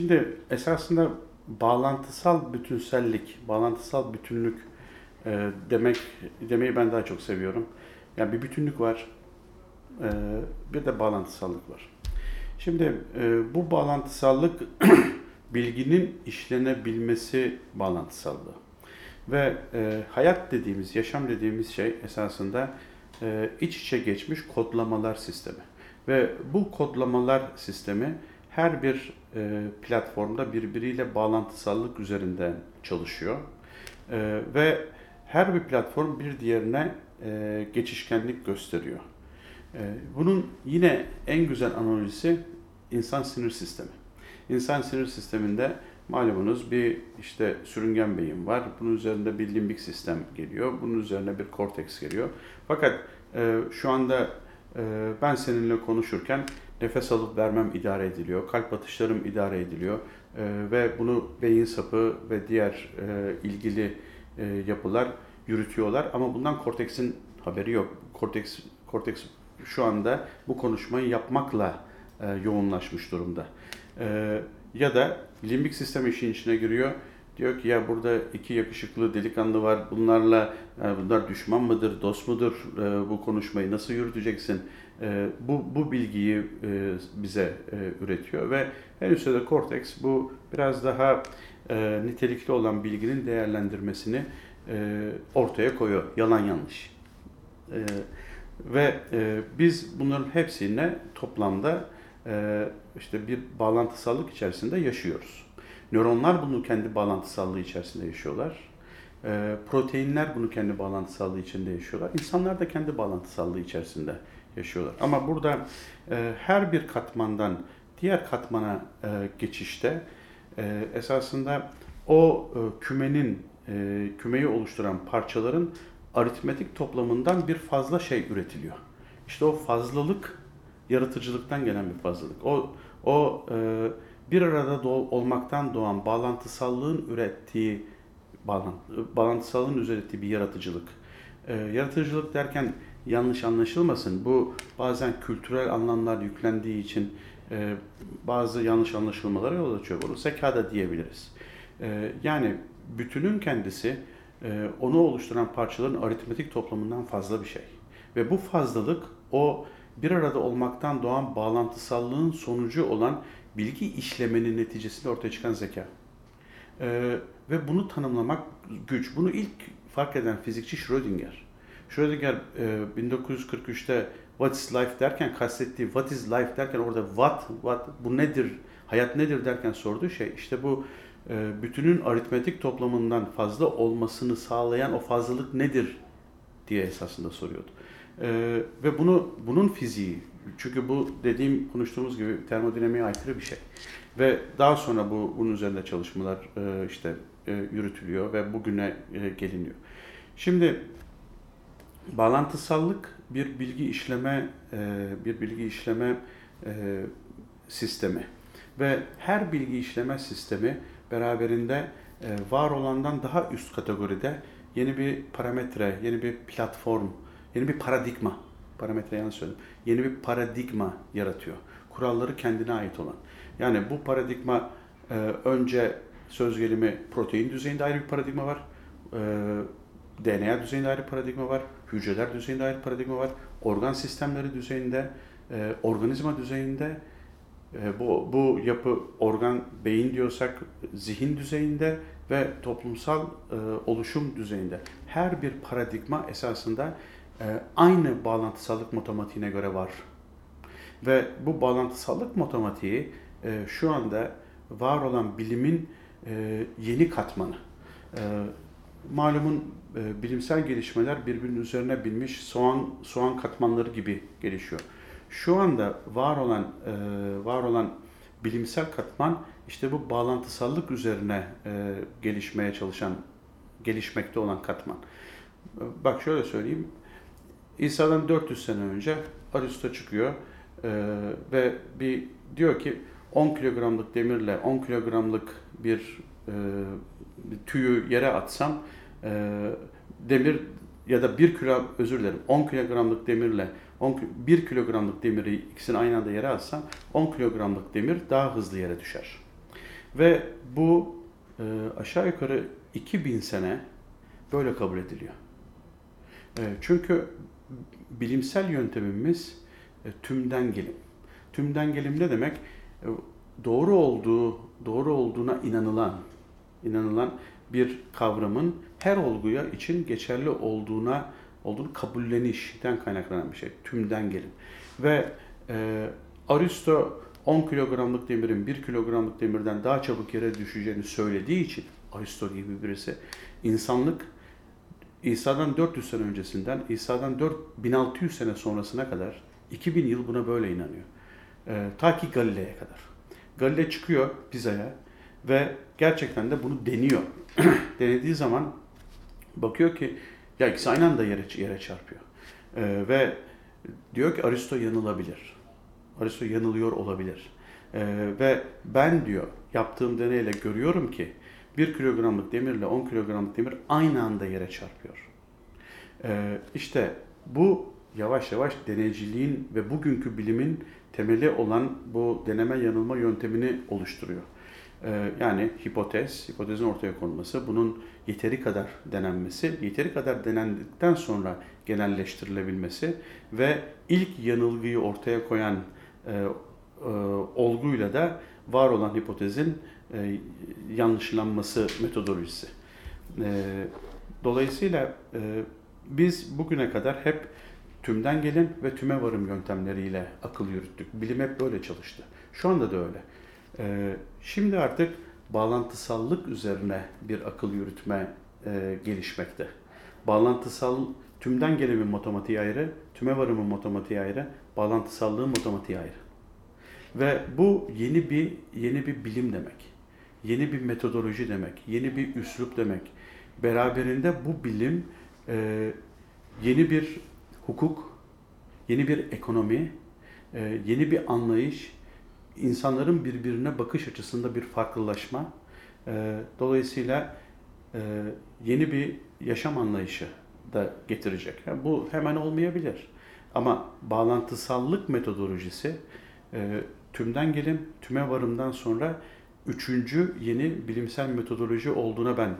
Şimdi esasında bağlantısal bütünsellik, bağlantısal bütünlük e, demek demeyi ben daha çok seviyorum. Yani bir bütünlük var, e, bir de bağlantısallık var. Şimdi e, bu bağlantısallık bilginin işlenebilmesi bağlantısallığı. Ve e, hayat dediğimiz, yaşam dediğimiz şey esasında e, iç içe geçmiş kodlamalar sistemi. Ve bu kodlamalar sistemi her bir e, platformda birbiriyle bağlantısallık üzerinden çalışıyor. E, ve her bir platform bir diğerine e, geçişkenlik gösteriyor. E, bunun yine en güzel analizi insan sinir sistemi. İnsan sinir sisteminde malumunuz bir işte sürüngen beyin var. Bunun üzerinde bir limbik sistem geliyor. Bunun üzerine bir korteks geliyor. Fakat e, şu anda e, ben seninle konuşurken nefes alıp vermem idare ediliyor. Kalp atışlarım idare ediliyor. E, ve bunu beyin sapı ve diğer e, ilgili e, yapılar yürütüyorlar. Ama bundan korteksin haberi yok. Korteks, korteks şu anda bu konuşmayı yapmakla e, yoğunlaşmış durumda. E, ya da limbik sistem işin içine giriyor. Diyor ki ya burada iki yakışıklı delikanlı var. Bunlarla e, bunlar düşman mıdır, dost mudur? E, bu konuşmayı nasıl yürüteceksin? E, bu bu bilgiyi bize üretiyor ve en üstte de korteks bu biraz daha nitelikli olan bilginin değerlendirmesini ortaya koyuyor. Yalan yanlış. Ve biz bunların hepsine toplamda işte bir bağlantısallık içerisinde yaşıyoruz. Nöronlar bunu kendi bağlantısallığı içerisinde yaşıyorlar. E, proteinler bunu kendi bağlantısallığı içinde yaşıyorlar. İnsanlar da kendi bağlantısallığı içerisinde yaşıyorlar. Ama burada e, her bir katmandan diğer katmana e, geçişte e, esasında o e, kümenin, e, kümeyi oluşturan parçaların aritmetik toplamından bir fazla şey üretiliyor. İşte o fazlalık yaratıcılıktan gelen bir fazlalık. O o e, bir arada doğ, olmaktan doğan bağlantısallığın ürettiği bağlantı, bağlantısallığın ürettiği bir yaratıcılık. E, yaratıcılık derken yanlış anlaşılmasın. Bu bazen kültürel anlamlar yüklendiği için e, bazı yanlış anlaşılmalara yol açıyor. Bunu zeka da diyebiliriz. E, yani bütünün kendisi e, onu oluşturan parçaların aritmetik toplamından fazla bir şey. Ve bu fazlalık o bir arada olmaktan doğan bağlantısallığın sonucu olan bilgi işlemenin neticesinde ortaya çıkan zeka. Ee, ve bunu tanımlamak güç. Bunu ilk fark eden fizikçi Schrödinger. Schrödinger e, 1943'te What is life derken kastettiği what is life derken orada what, what bu nedir, hayat nedir derken sorduğu şey işte bu e, bütünün aritmetik toplamından fazla olmasını sağlayan o fazlalık nedir diye esasında soruyordu. Ee, ve bunu bunun fiziği çünkü bu dediğim konuştuğumuz gibi termodinamiğe aykırı bir şey. Ve daha sonra bu bunun üzerinde çalışmalar e, işte e, yürütülüyor ve bugüne e, geliniyor. Şimdi bağlantısallık bir bilgi işleme e, bir bilgi işleme e, sistemi ve her bilgi işleme sistemi beraberinde e, var olandan daha üst kategoride yeni bir parametre, yeni bir platform, yeni bir paradigma, parametre yanlış söyledim, yeni bir paradigma yaratıyor. Kuralları kendine ait olan. Yani bu paradigma e, önce söz gelimi protein düzeyinde ayrı bir paradigma var. E, DNA düzeyinde ayrı paradigma var. Hücreler düzeyinde ayrı paradigma var. Organ sistemleri düzeyinde, e, organizma düzeyinde, bu, bu yapı organ, beyin diyorsak zihin düzeyinde ve toplumsal e, oluşum düzeyinde. Her bir paradigma esasında ee, aynı bağlantısallık matematiğine göre var. Ve bu bağlantısallık matematiği e, şu anda var olan bilimin e, yeni katmanı. E, malumun bilimsel gelişmeler birbirinin üzerine binmiş soğan soğan katmanları gibi gelişiyor. Şu anda var olan var olan bilimsel katman işte bu bağlantısallık üzerine gelişmeye çalışan gelişmekte olan katman. Bak şöyle söyleyeyim. İsa'dan 400 sene önce Aristo çıkıyor e, ve bir diyor ki 10 kilogramlık demirle 10 kilogramlık bir, e, tüyü yere atsam e, demir ya da 1 kilo özür dilerim 10 kilogramlık demirle 10, 1 kilogramlık demiri ikisini aynı anda yere atsam 10 kilogramlık demir daha hızlı yere düşer. Ve bu e, aşağı yukarı 2000 sene böyle kabul ediliyor. E, çünkü bilimsel yöntemimiz e, tümden gelim. Tümden gelim ne demek? E, doğru olduğu, doğru olduğuna inanılan, inanılan bir kavramın her olguya için geçerli olduğuna olduğunu kabullenişten kaynaklanan bir şey. Tümden gelim. Ve e, Aristo 10 kilogramlık demirin 1 kilogramlık demirden daha çabuk yere düşeceğini söylediği için Aristo gibi birisi insanlık İsa'dan 400 sene öncesinden İsa'dan 4600 sene sonrasına kadar 2000 yıl buna böyle inanıyor. E, ta ki Galile'ye kadar. Galile çıkıyor Pisa'ya ve gerçekten de bunu deniyor. Denediği zaman bakıyor ki ya ikisi aynı anda yere, yere çarpıyor. E, ve diyor ki Aristo yanılabilir. Aristo yanılıyor olabilir. E, ve ben diyor yaptığım deneyle görüyorum ki 1 kilogramlık demirle 10 kilogramlık demir aynı anda yere çarpıyor. E, işte bu yavaş yavaş deneyciliğin ve bugünkü bilimin temeli olan bu deneme yanılma yöntemini oluşturuyor. Ee, yani hipotez, hipotezin ortaya konması, bunun yeteri kadar denenmesi, yeteri kadar denendikten sonra genelleştirilebilmesi ve ilk yanılgıyı ortaya koyan e, e, olguyla da var olan hipotezin e, yanlışlanması metodolojisi. E, dolayısıyla e, biz bugüne kadar hep tümden gelin ve tüme varım yöntemleriyle akıl yürüttük. Bilim hep böyle çalıştı. Şu anda da öyle. Ee, şimdi artık bağlantısallık üzerine bir akıl yürütme e, gelişmekte. Bağlantısal tümden gelimin matematiği ayrı, tüme varımın matematiği ayrı, bağlantısallığın matematiği ayrı. Ve bu yeni bir yeni bir bilim demek. Yeni bir metodoloji demek, yeni bir üslup demek. Beraberinde bu bilim e, yeni bir hukuk, yeni bir ekonomi, e, yeni bir anlayış, insanların birbirine bakış açısında bir farklılaşma. E, dolayısıyla e, yeni bir yaşam anlayışı da getirecek. Yani bu hemen olmayabilir. Ama bağlantısallık metodolojisi tümden gelim, tüme varımdan sonra üçüncü yeni bilimsel metodoloji olduğuna ben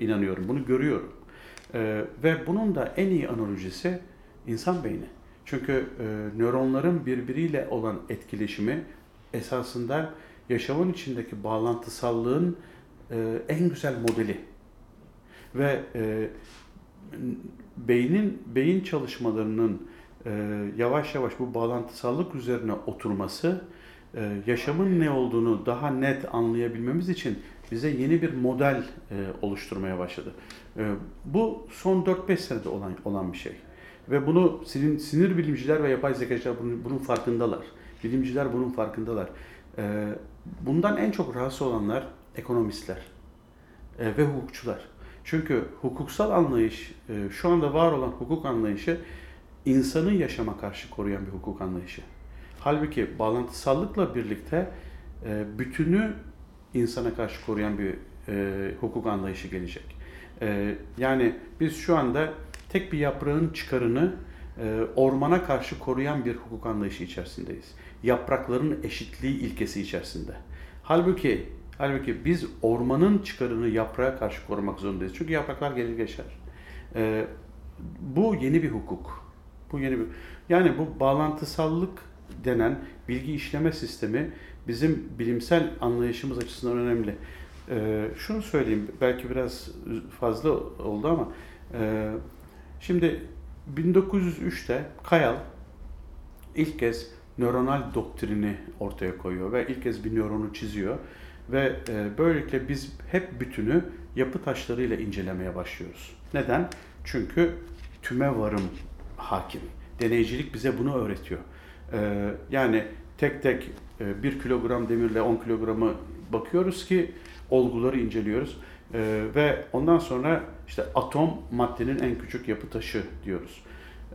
inanıyorum. Bunu görüyorum. ve bunun da en iyi analojisi insan beyni. Çünkü e, nöronların birbiriyle olan etkileşimi esasında yaşamın içindeki bağlantısallığın e, en güzel modeli. Ve e, beynin beyin çalışmalarının e, yavaş yavaş bu bağlantısallık üzerine oturması e, yaşamın ne olduğunu daha net anlayabilmemiz için bize yeni bir model e, oluşturmaya başladı. E, bu son 4-5 senede olan olan bir şey. Ve bunu sinir, sinir bilimciler ve yapay zekacılar bunun, bunun farkındalar. Bilimciler bunun farkındalar. Ee, bundan en çok rahatsız olanlar ekonomistler e, ve hukukçular. Çünkü hukuksal anlayış, e, şu anda var olan hukuk anlayışı insanı yaşama karşı koruyan bir hukuk anlayışı. Halbuki bağlantısallıkla birlikte e, bütünü insana karşı koruyan bir hukuk anlayışı gelecek. Yani biz şu anda tek bir yaprağın çıkarını ormana karşı koruyan bir hukuk anlayışı içerisindeyiz. Yaprakların eşitliği ilkesi içerisinde. Halbuki halbuki biz ormanın çıkarını yaprağa karşı korumak zorundayız. Çünkü yapraklar gelir geçer. E, bu yeni bir hukuk. Bu yeni bir yani bu bağlantısallık denen bilgi işleme sistemi bizim bilimsel anlayışımız açısından önemli. Ee, şunu söyleyeyim, belki biraz fazla oldu ama e, Şimdi 1903'te Kayal ilk kez nöronal doktrini ortaya koyuyor ve ilk kez bir nöronu çiziyor ve e, böylelikle biz hep bütünü yapı taşlarıyla incelemeye başlıyoruz. Neden? Çünkü tüme varım hakim. Deneycilik bize bunu öğretiyor. E, yani tek tek e, 1 kilogram demirle 10 kilogramı bakıyoruz ki olguları inceliyoruz. Ee, ve ondan sonra işte atom maddenin en küçük yapı taşı diyoruz.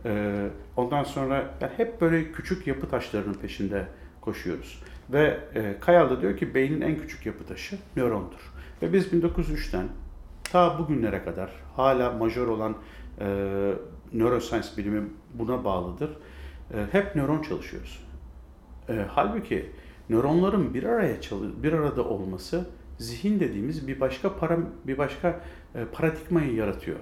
Ee, ondan sonra yani hep böyle küçük yapı taşlarının peşinde koşuyoruz. Ve e, Kayal da diyor ki beynin en küçük yapı taşı nörondur. Ve biz 1903'ten ta bugünlere kadar hala majör olan e, neuroscience bilimi buna bağlıdır. E, hep nöron çalışıyoruz. E, halbuki nöronların bir araya çalı bir arada olması zihin dediğimiz bir başka para bir başka e, paradigmayı yaratıyor.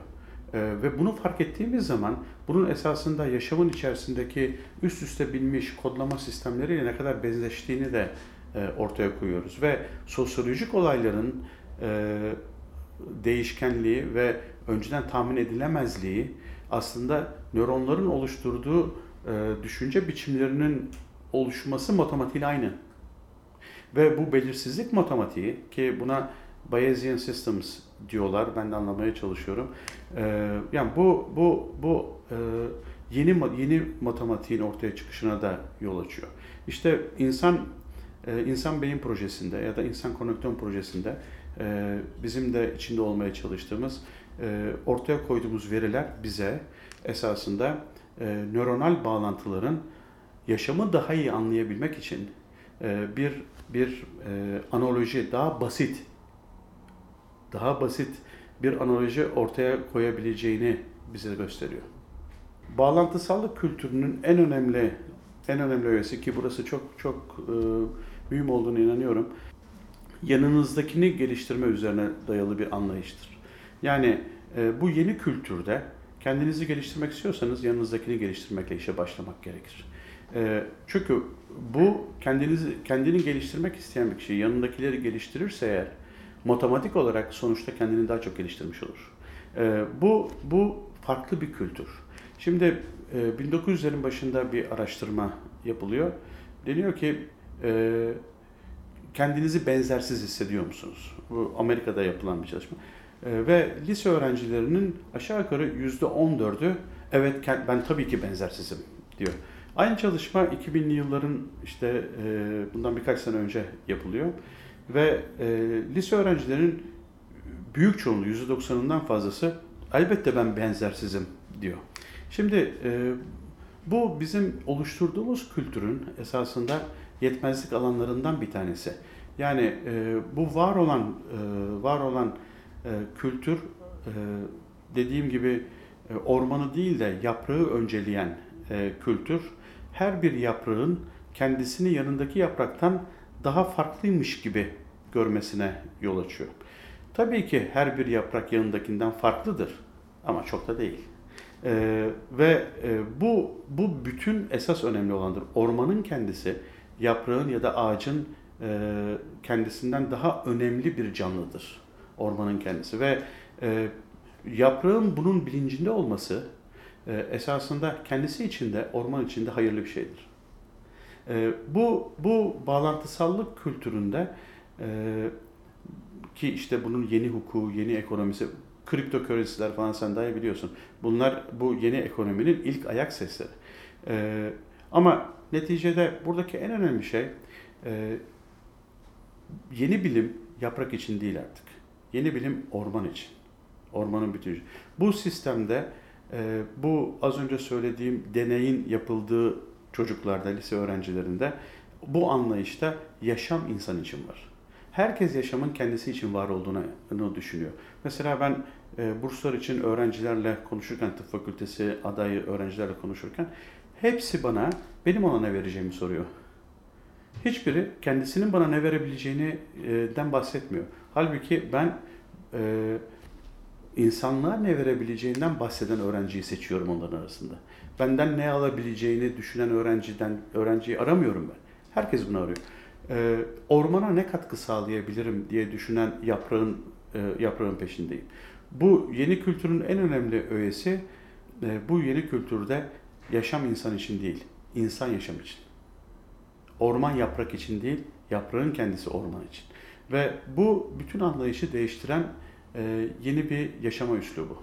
E, ve bunu fark ettiğimiz zaman bunun esasında yaşamın içerisindeki üst üste binmiş kodlama sistemleriyle ne kadar benzeştiğini de e, ortaya koyuyoruz ve sosyolojik olayların değişkenliği ve önceden tahmin edilemezliği aslında nöronların oluşturduğu düşünce biçimlerinin oluşması matematiğiyle aynı. Ve bu belirsizlik matematiği ki buna Bayesian Systems diyorlar. Ben de anlamaya çalışıyorum. Ee, yani bu bu bu e, yeni yeni matematiğin ortaya çıkışına da yol açıyor. İşte insan e, insan beyin projesinde ya da insan konnektör projesinde e, bizim de içinde olmaya çalıştığımız e, ortaya koyduğumuz veriler bize esasında e, nöronal bağlantıların yaşamı daha iyi anlayabilmek için e, bir bir e, analoji daha basit daha basit bir analoji ortaya koyabileceğini bize gösteriyor. Bağlantısallık kültürünün en önemli en önemli öğesi ki burası çok çok e, mühim olduğunu inanıyorum. Yanınızdakini geliştirme üzerine dayalı bir anlayıştır. Yani e, bu yeni kültürde kendinizi geliştirmek istiyorsanız yanınızdakini geliştirmekle işe başlamak gerekir. E, çünkü bu kendinizi kendini geliştirmek isteyen bir kişi yanındakileri geliştirirse eğer matematik olarak sonuçta kendini daha çok geliştirmiş olur. E, bu bu farklı bir kültür. Şimdi e, 1900'lerin başında bir araştırma yapılıyor. Deniyor ki e, kendinizi benzersiz hissediyor musunuz? Bu Amerika'da yapılan bir çalışma. E, ve lise öğrencilerinin aşağı yukarı yüzde 14'ü evet ben tabii ki benzersizim diyor. Aynı çalışma 2000'li yılların işte e, bundan birkaç sene önce yapılıyor. Ve e, lise öğrencilerin büyük çoğunluğu %90'ından fazlası elbette ben benzersizim diyor. Şimdi e, bu bizim oluşturduğumuz kültürün esasında yetmezlik alanlarından bir tanesi. Yani e, bu var olan e, var olan e, kültür e, dediğim gibi e, ormanı değil de yaprağı önceleyen e, kültür her bir yaprağın kendisini yanındaki yapraktan daha farklıymış gibi görmesine yol açıyor. Tabii ki her bir yaprak yanındakinden farklıdır ama çok da değil. Ee, ve e, bu bu bütün esas önemli olandır. Ormanın kendisi yaprağın ya da ağacın e, kendisinden daha önemli bir canlıdır. Ormanın kendisi ve e, yaprağın bunun bilincinde olması e, esasında kendisi içinde, orman içinde hayırlı bir şeydir. E, bu bu bağlantısallık kültüründe ee, ki işte bunun yeni hukuku, yeni ekonomisi, kripto currency'ler falan sen daha iyi biliyorsun. Bunlar bu yeni ekonominin ilk ayak sesleri. Ee, ama neticede buradaki en önemli şey e, yeni bilim yaprak için değil artık. Yeni bilim orman için. Ormanın bütünü. Bu sistemde e, bu az önce söylediğim deneyin yapıldığı çocuklarda, lise öğrencilerinde bu anlayışta yaşam insan için var herkes yaşamın kendisi için var olduğunu düşünüyor. Mesela ben e, burslar için öğrencilerle konuşurken, tıp fakültesi adayı öğrencilerle konuşurken hepsi bana benim ona ne vereceğimi soruyor. Hiçbiri kendisinin bana ne verebileceğini e, den bahsetmiyor. Halbuki ben e, insanlığa ne verebileceğinden bahseden öğrenciyi seçiyorum onların arasında. Benden ne alabileceğini düşünen öğrenciden öğrenciyi aramıyorum ben. Herkes bunu arıyor e, ormana ne katkı sağlayabilirim diye düşünen yaprağın e, yaprağın peşindeyim. Bu yeni kültürün en önemli öğesi e, bu yeni kültürde yaşam insan için değil, insan yaşam için. Orman yaprak için değil, yaprağın kendisi orman için. Ve bu bütün anlayışı değiştiren e, yeni bir yaşama üslubu.